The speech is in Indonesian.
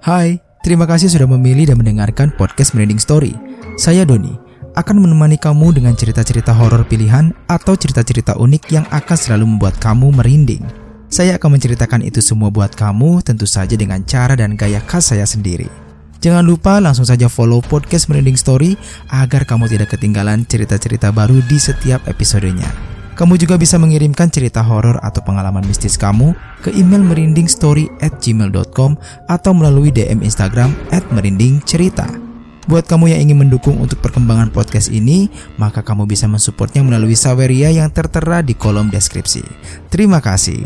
Hai, terima kasih sudah memilih dan mendengarkan podcast Merinding Story. Saya Doni, akan menemani kamu dengan cerita-cerita horor pilihan atau cerita-cerita unik yang akan selalu membuat kamu merinding. Saya akan menceritakan itu semua buat kamu tentu saja dengan cara dan gaya khas saya sendiri. Jangan lupa langsung saja follow podcast Merinding Story agar kamu tidak ketinggalan cerita-cerita baru di setiap episodenya. Kamu juga bisa mengirimkan cerita horor atau pengalaman mistis kamu ke email merindingstory at gmail.com atau melalui DM Instagram at merindingcerita. Buat kamu yang ingin mendukung untuk perkembangan podcast ini, maka kamu bisa mensupportnya melalui Saweria yang tertera di kolom deskripsi. Terima kasih.